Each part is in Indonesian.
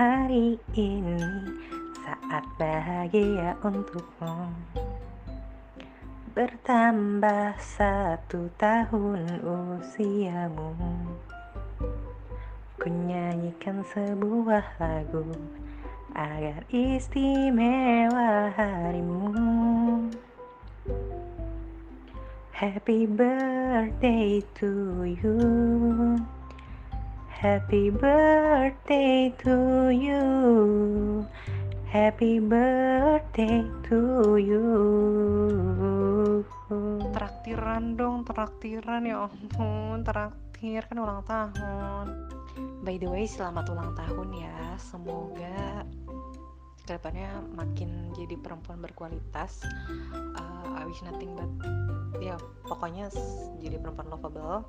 hari ini saat bahagia untukmu. Bertambah satu tahun usiamu. Ku nyanyikan sebuah lagu Agar istimewa harimu. Happy birthday to you Happy birthday to you. Happy birthday to you. Traktiran dong, traktiran ya ampun Traktir kan ulang tahun. By the way, selamat ulang tahun ya. Semoga ke depannya makin jadi perempuan berkualitas. Uh, I wish nothing but ya pokoknya jadi perempuan lovable.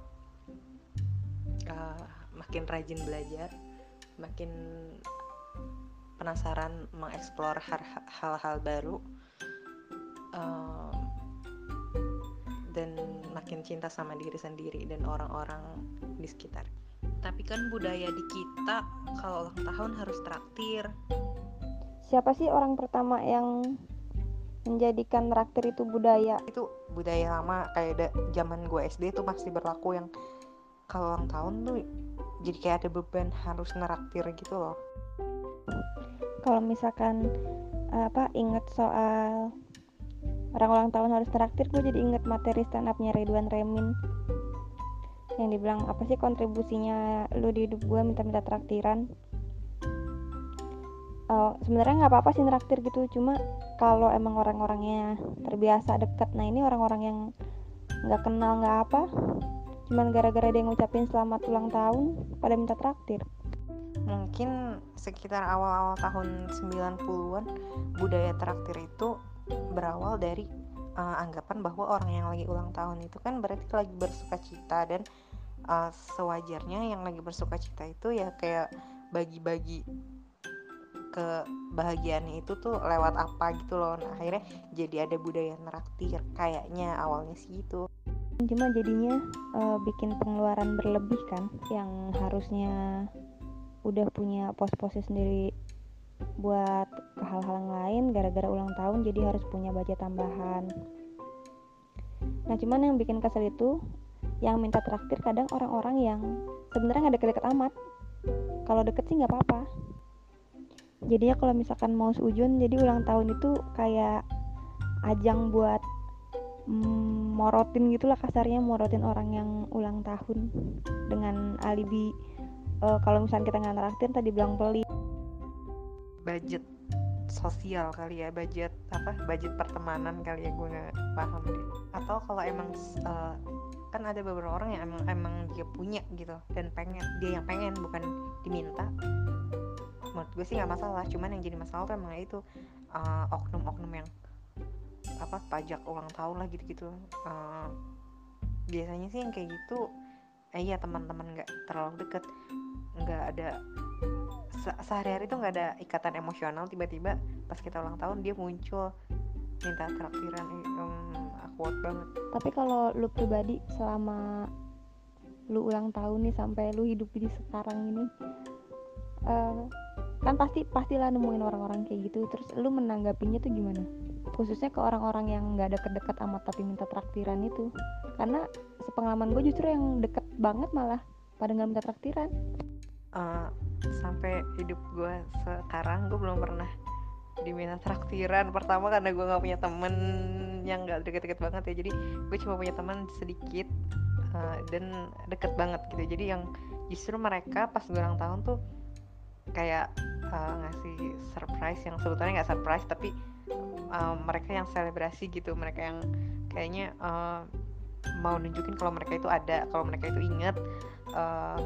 Uh, makin rajin belajar makin penasaran mengeksplor hal-hal baru um, dan makin cinta sama diri sendiri dan orang-orang di sekitar. Tapi kan budaya di kita kalau ulang tahun harus traktir. Siapa sih orang pertama yang menjadikan traktir itu budaya? Itu budaya lama kayak zaman gue SD itu masih berlaku yang kalau ulang tahun tuh jadi kayak ada beban harus neraktir gitu loh. Kalau misalkan apa inget soal orang ulang tahun harus traktir gue jadi inget materi stand upnya Ridwan Remin. Yang dibilang apa sih kontribusinya lu di hidup gue minta-minta traktiran? Uh, sebenarnya nggak apa-apa sih traktir gitu cuma kalau emang orang-orangnya terbiasa deket nah ini orang-orang yang nggak kenal nggak apa cuman gara-gara dia ngucapin selamat ulang tahun pada minta traktir. Mungkin sekitar awal-awal tahun 90-an budaya traktir itu berawal dari uh, anggapan bahwa orang yang lagi ulang tahun itu kan berarti lagi bersuka cita dan uh, sewajarnya yang lagi bersuka cita itu ya kayak bagi-bagi kebahagiaan itu tuh lewat apa gitu loh. Nah akhirnya jadi ada budaya neraktir kayaknya awalnya sih itu cuma jadinya uh, bikin pengeluaran berlebih kan yang harusnya udah punya pos-posnya sendiri buat hal-hal lain gara-gara ulang tahun jadi harus punya budget tambahan. Nah cuman yang bikin kesel itu yang minta traktir kadang orang-orang yang sebenarnya nggak deket-deket amat. Kalau deket sih nggak apa-apa. Jadinya kalau misalkan mau seujun jadi ulang tahun itu kayak ajang buat mm, morotin gitulah kasarnya morotin orang yang ulang tahun dengan alibi uh, kalau misalnya kita nggak traktir tadi bilang pelit. Budget sosial kali ya budget apa budget pertemanan kali ya gue nggak paham deh. Atau kalau emang uh, kan ada beberapa orang yang emang emang dia punya gitu dan pengen dia yang pengen bukan diminta. Menurut gue sih nggak masalah cuman yang jadi masalah tuh emang itu uh, oknum-oknum yang apa pajak ulang tahun lah gitu-gitu. Uh, biasanya sih yang kayak gitu eh iya teman-teman nggak terlalu deket nggak ada se sehari-hari tuh nggak ada ikatan emosional tiba-tiba pas kita ulang tahun dia muncul minta traktiran um, awkward banget. Tapi kalau lu pribadi selama lu ulang tahun nih sampai lu hidup di sekarang ini uh, kan pasti pastilah nemuin orang-orang kayak gitu terus lu menanggapinya tuh gimana khususnya ke orang-orang yang nggak deket-deket amat tapi minta traktiran itu. Karena sepengalaman gue justru yang deket banget malah pada nggak minta traktiran. Uh, sampai hidup gue sekarang gue belum pernah diminta traktiran. Pertama karena gue nggak punya temen yang nggak deket-deket banget ya. Jadi gue cuma punya teman sedikit uh, dan deket banget gitu. Jadi yang justru mereka pas gue ulang tahun tuh kayak uh, ngasih surprise yang sebetulnya nggak surprise tapi uh, mereka yang selebrasi gitu mereka yang kayaknya uh, mau nunjukin kalau mereka itu ada kalau mereka itu inget uh,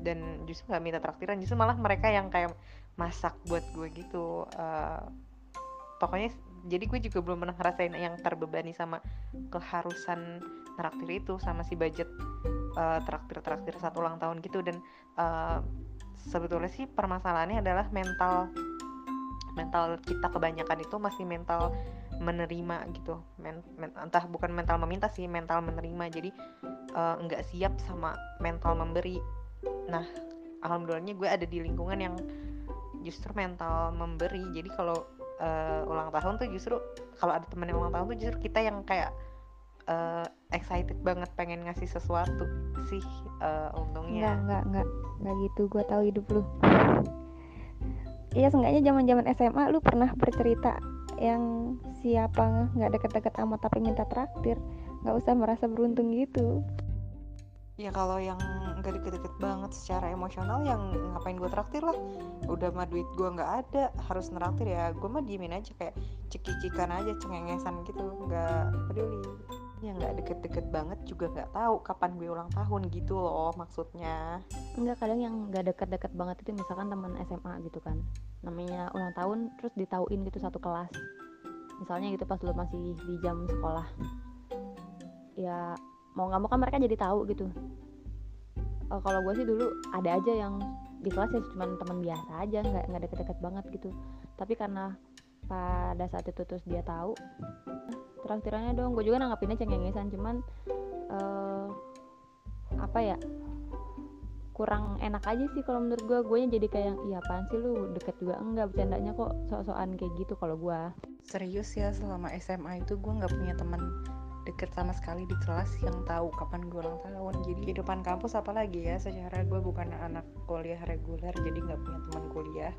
dan justru nggak minta traktiran justru malah mereka yang kayak masak buat gue gitu uh, pokoknya jadi gue juga belum pernah ngerasain yang terbebani sama keharusan traktir itu sama si budget uh, traktir traktir satu ulang tahun gitu. Dan uh, sebetulnya sih permasalahannya adalah mental mental kita kebanyakan itu masih mental menerima gitu. Men, men, entah bukan mental meminta sih mental menerima. Jadi uh, nggak siap sama mental memberi. Nah alhamdulillahnya gue ada di lingkungan yang justru mental memberi. Jadi kalau uh, ulang tahun tuh justru kalau ada temen yang ulang tahun tuh justru kita yang kayak uh, excited banget pengen ngasih sesuatu sih uh, untungnya. Enggak, enggak, enggak, enggak gitu. Gue tahu hidup lu. Iya, seenggaknya zaman-zaman SMA lu pernah bercerita yang siapa nggak deket-deket amat tapi minta traktir. Nggak usah merasa beruntung gitu. ya kalau yang nggak deket-deket banget secara emosional yang ngapain gue traktir lah udah mah duit gue nggak ada harus neraktir ya gue mah diemin aja kayak cekicikan aja cengengesan gitu nggak peduli yang nggak deket-deket banget juga nggak tahu kapan gue ulang tahun gitu loh maksudnya Enggak, kadang yang nggak deket-deket banget itu misalkan teman SMA gitu kan. Namanya ulang tahun terus ditauin gitu satu kelas. Misalnya gitu pas lu masih di jam sekolah. Ya mau nggak mau kan mereka jadi tahu gitu. Eh, kalau gue sih dulu ada aja yang di kelas ya cuma teman biasa aja nggak nggak deket-deket banget gitu. Tapi karena pada saat itu terus dia tahu. Traktirannya dong gue juga nanggapinnya cengengesan cuman eh apa ya kurang enak aja sih kalau menurut gue gue jadi kayak iya apaan sih lu? Deket juga enggak bercandanya kok sok-sokan kayak gitu kalau gue serius ya selama SMA itu gue nggak punya teman deket sama sekali di kelas yang tahu kapan gue ulang tahun. Jadi kehidupan kampus apalagi ya secara gue bukan anak kuliah reguler jadi nggak punya teman kuliah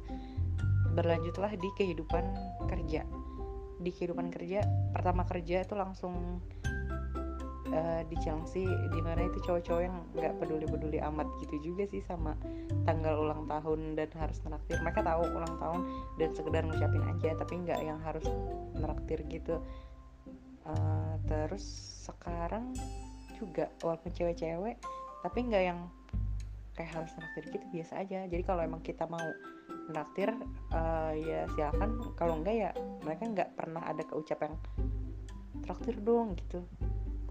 berlanjutlah di kehidupan kerja. Di kehidupan kerja pertama kerja itu langsung eh, di Chelsea di mana itu cowok-cowok yang nggak peduli-peduli amat gitu juga sih sama tanggal ulang tahun dan harus menraktir mereka tahu ulang tahun dan sekedar ngucapin aja tapi nggak yang harus menraktir gitu. Eh, terus sekarang juga walaupun cewek-cewek tapi nggak yang kayak harus traktir gitu biasa aja. Jadi kalau emang kita mau traktir eh, ya silakan. Kalau enggak ya mereka nggak pernah ada keucap yang traktir dong gitu.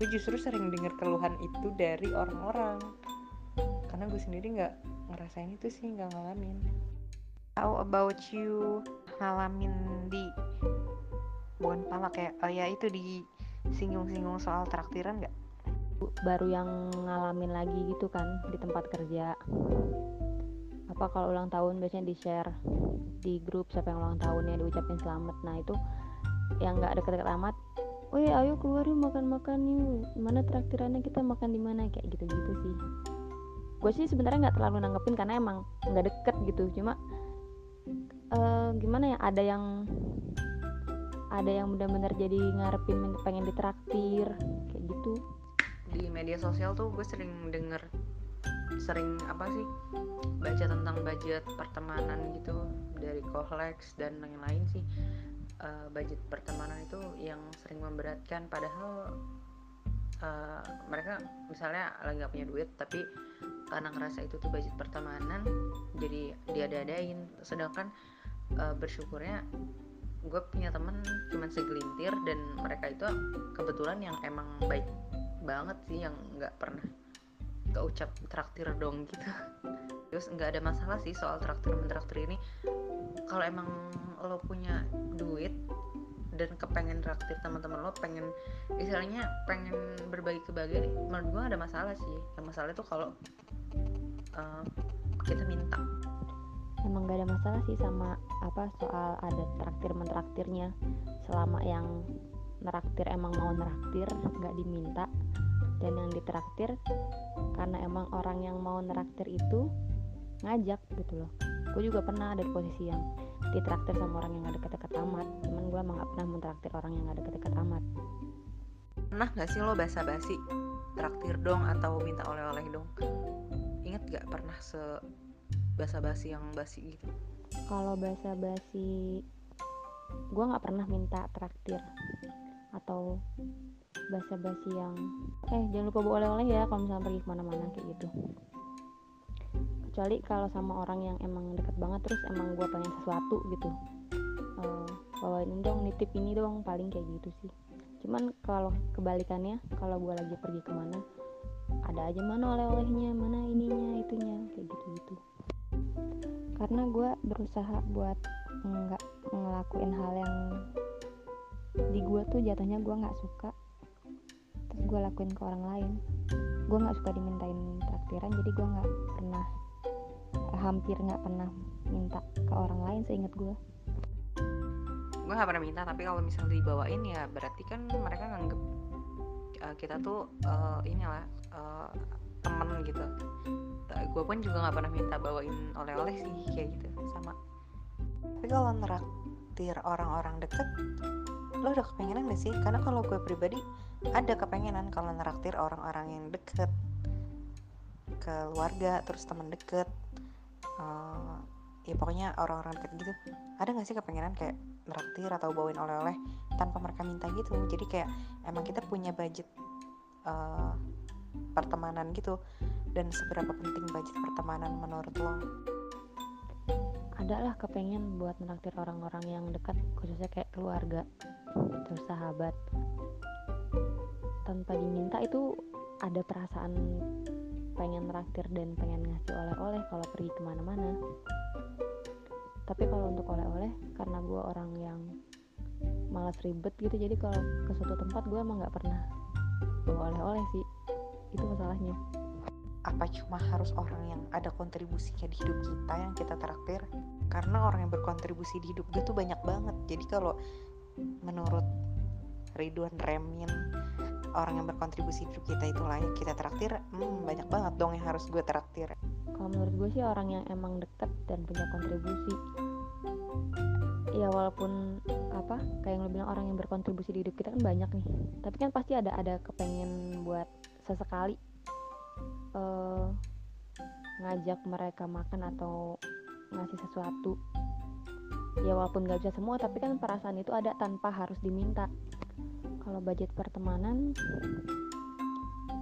Gue justru sering denger keluhan itu dari orang-orang. Karena gue sendiri nggak ngerasain itu sih nggak ngalamin. How about you ngalamin di bukan pala kayak oh ya itu di singgung-singgung soal traktiran nggak baru yang ngalamin lagi gitu kan di tempat kerja. Apa kalau ulang tahun biasanya di share di grup siapa yang ulang tahunnya diucapin selamat. Nah itu yang nggak deket-deket amat Woi ayo keluar yuk makan-makan yuk. Mana traktirannya kita makan di mana? Kayak gitu-gitu sih. Gue sih sebenarnya nggak terlalu nanggepin karena emang nggak deket gitu. Cuma eh, gimana ya ada yang ada yang benar-benar jadi ngarepin pengen ditraktir kayak gitu di media sosial tuh gue sering denger sering apa sih baca tentang budget pertemanan gitu dari Kohlex dan lain-lain sih. Eh, budget pertemanan itu yang sering memberatkan padahal eh, mereka misalnya lagi nggak punya duit tapi karena ngerasa itu tuh budget pertemanan jadi diada-adain. Sedangkan eh, bersyukurnya gue punya temen cuman segelintir dan mereka itu kebetulan yang emang baik banget sih yang nggak pernah keucap traktir dong gitu. Terus nggak ada masalah sih soal traktir mentraktir ini. Kalau emang lo punya duit dan kepengen traktir teman-teman lo pengen istilahnya pengen berbagi kebahagiaan menurut gue ada masalah sih. Yang masalah itu kalau uh, kita minta. Emang gak ada masalah sih sama apa soal ada traktir mentraktirnya. Selama yang neraktir emang mau neraktir nggak diminta dan yang ditraktir karena emang orang yang mau neraktir itu ngajak gitu loh. Gue juga pernah ada di posisi yang ditraktir sama orang yang gak deket-deket amat. Cuman gue emang gak pernah mentraktir orang yang gak deket-deket amat. Pernah nggak sih lo basa-basi traktir dong atau minta oleh-oleh dong? Ingat gak pernah se basa-basi yang basi gitu? Kalau bahasa basi gue nggak pernah minta traktir atau bahasa basi yang eh jangan lupa bawa oleh-oleh ya kalau misalnya pergi ke mana-mana kayak gitu. Kecuali kalau sama orang yang emang deket banget terus emang gue pengen sesuatu gitu. Eh, bawain dong nitip ini dong paling kayak gitu sih. Cuman kalau kebalikannya kalau gue lagi pergi ke mana ada aja mana oleh-olehnya mana ininya itunya kayak gitu gitu karena gue berusaha buat nggak ngelakuin hal yang di gue tuh jatuhnya gue nggak suka gue lakuin ke orang lain. Gue nggak suka dimintain traktiran jadi gue nggak pernah hampir nggak pernah minta ke orang lain seingat gue gue gak pernah minta tapi kalau misalnya dibawain ya berarti kan mereka nganggep uh, kita tuh uh, inilah uh, temen gitu. Gue pun juga nggak pernah minta bawain oleh-oleh sih kayak gitu sama. Tapi kalau neraktir orang-orang deket lo udah kepengenan gak sih? Karena kalau gue pribadi ada kepengenan kalau neraktir orang-orang yang deket. Keluarga terus teman deket. Uh, ya pokoknya orang-orang deket gitu. Ada gak sih kepengenan kayak neraktir atau bawain oleh-oleh tanpa mereka minta gitu? Jadi kayak emang kita punya budget uh, pertemanan gitu. Dan seberapa penting budget pertemanan menurut lo? Ada lah kepengen buat menraktir orang-orang yang dekat khususnya kayak keluarga terus sahabat tanpa diminta itu ada perasaan pengen traktir dan pengen ngasih oleh-oleh kalau pergi ke mana-mana. Tapi kalau untuk oleh-oleh karena gue orang yang malas ribet gitu jadi kalau ke suatu tempat gue emang nggak pernah bawa oleh-oleh sih. Itu masalahnya. Apa cuma harus orang yang ada kontribusinya di hidup kita yang kita traktir? Karena orang yang berkontribusi di hidup gue tuh banyak banget. Jadi kalau menurut Ridwan Remin orang yang berkontribusi hidup kita itu layak kita traktir hmm, banyak banget dong yang harus gue traktir. Kalau menurut gue sih orang yang emang deket dan punya kontribusi. Ya walaupun apa kayak yang lo bilang orang yang berkontribusi di hidup kita kan banyak nih. Tapi kan pasti ada ada kepengen buat sesekali uh, ngajak mereka makan atau ngasih sesuatu. Ya walaupun gak bisa semua tapi kan perasaan itu ada tanpa harus diminta kalau budget pertemanan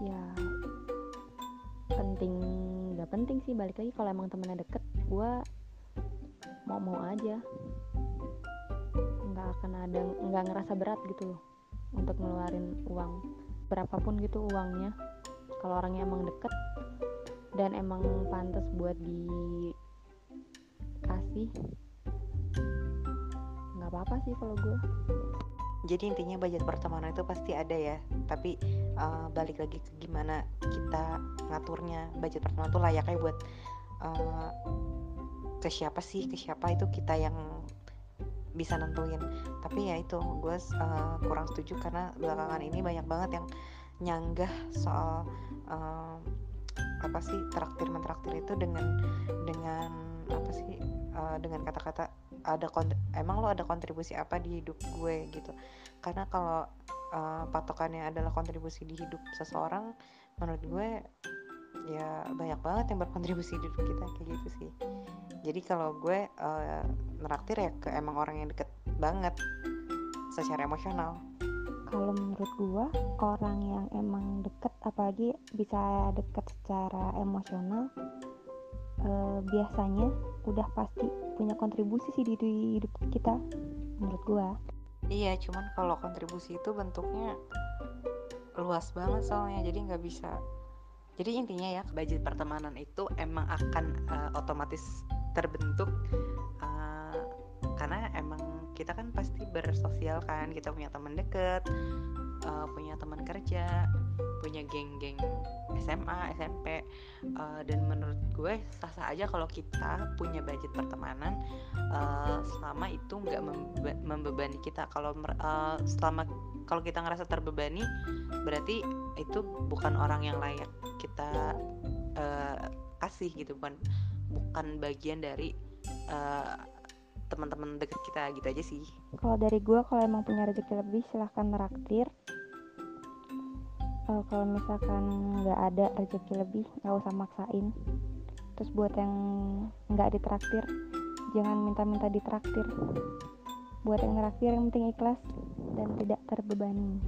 ya penting gak penting sih balik lagi kalau emang temennya deket gue mau mau aja. Nggak akan ada nggak ngerasa berat gitu loh untuk ngeluarin uang berapapun gitu uangnya. Kalau orangnya emang deket dan emang pantas buat dikasih nggak apa-apa sih kalau gue jadi intinya budget pertemanan itu pasti ada ya. Tapi uh, balik lagi ke gimana kita ngaturnya. Budget pertemanan itu layaknya buat uh, ke siapa sih ke siapa itu kita yang bisa nentuin. Tapi ya itu gue uh, kurang setuju karena belakangan ini banyak banget yang nyanggah soal uh, apa sih traktir mentraktir itu dengan dengan apa sih uh, dengan kata-kata ada emang lo ada kontribusi apa di hidup gue gitu. Karena kalau uh, patokannya adalah kontribusi di hidup seseorang menurut gue ya banyak banget yang berkontribusi di hidup kita kayak gitu sih. Jadi kalau gue uh, neraktir ya ke emang orang yang deket banget secara emosional. Kalau menurut gue orang yang emang deket apalagi bisa deket secara emosional uh, biasanya udah pasti punya kontribusi sih di, hidup kita menurut gua. Iya cuman kalau kontribusi itu bentuknya luas banget soalnya jadi nggak bisa. Jadi intinya ya budget pertemanan itu emang akan uh, otomatis terbentuk uh, karena emang kita kan pasti bersosial kan. Kita punya teman deket uh, punya teman kerja punya geng-geng SMA, SMP uh, dan menurut gue sah-sah aja kalau kita punya budget pertemanan uh, selama itu nggak membe membebani kita kalau uh, selama kalau kita ngerasa terbebani berarti itu bukan orang yang layak kita uh, kasih gitu bukan bukan bagian dari uh, teman-teman deket kita gitu aja sih. Kalau dari gue kalau emang punya rezeki lebih silahkan meraktir uh, kalau misalkan nggak ada rezeki lebih nggak usah maksain. Terus buat yang nggak ditraktir jangan minta-minta ditraktir. Buat yang ngeraktir yang penting ikhlas dan tidak terbebani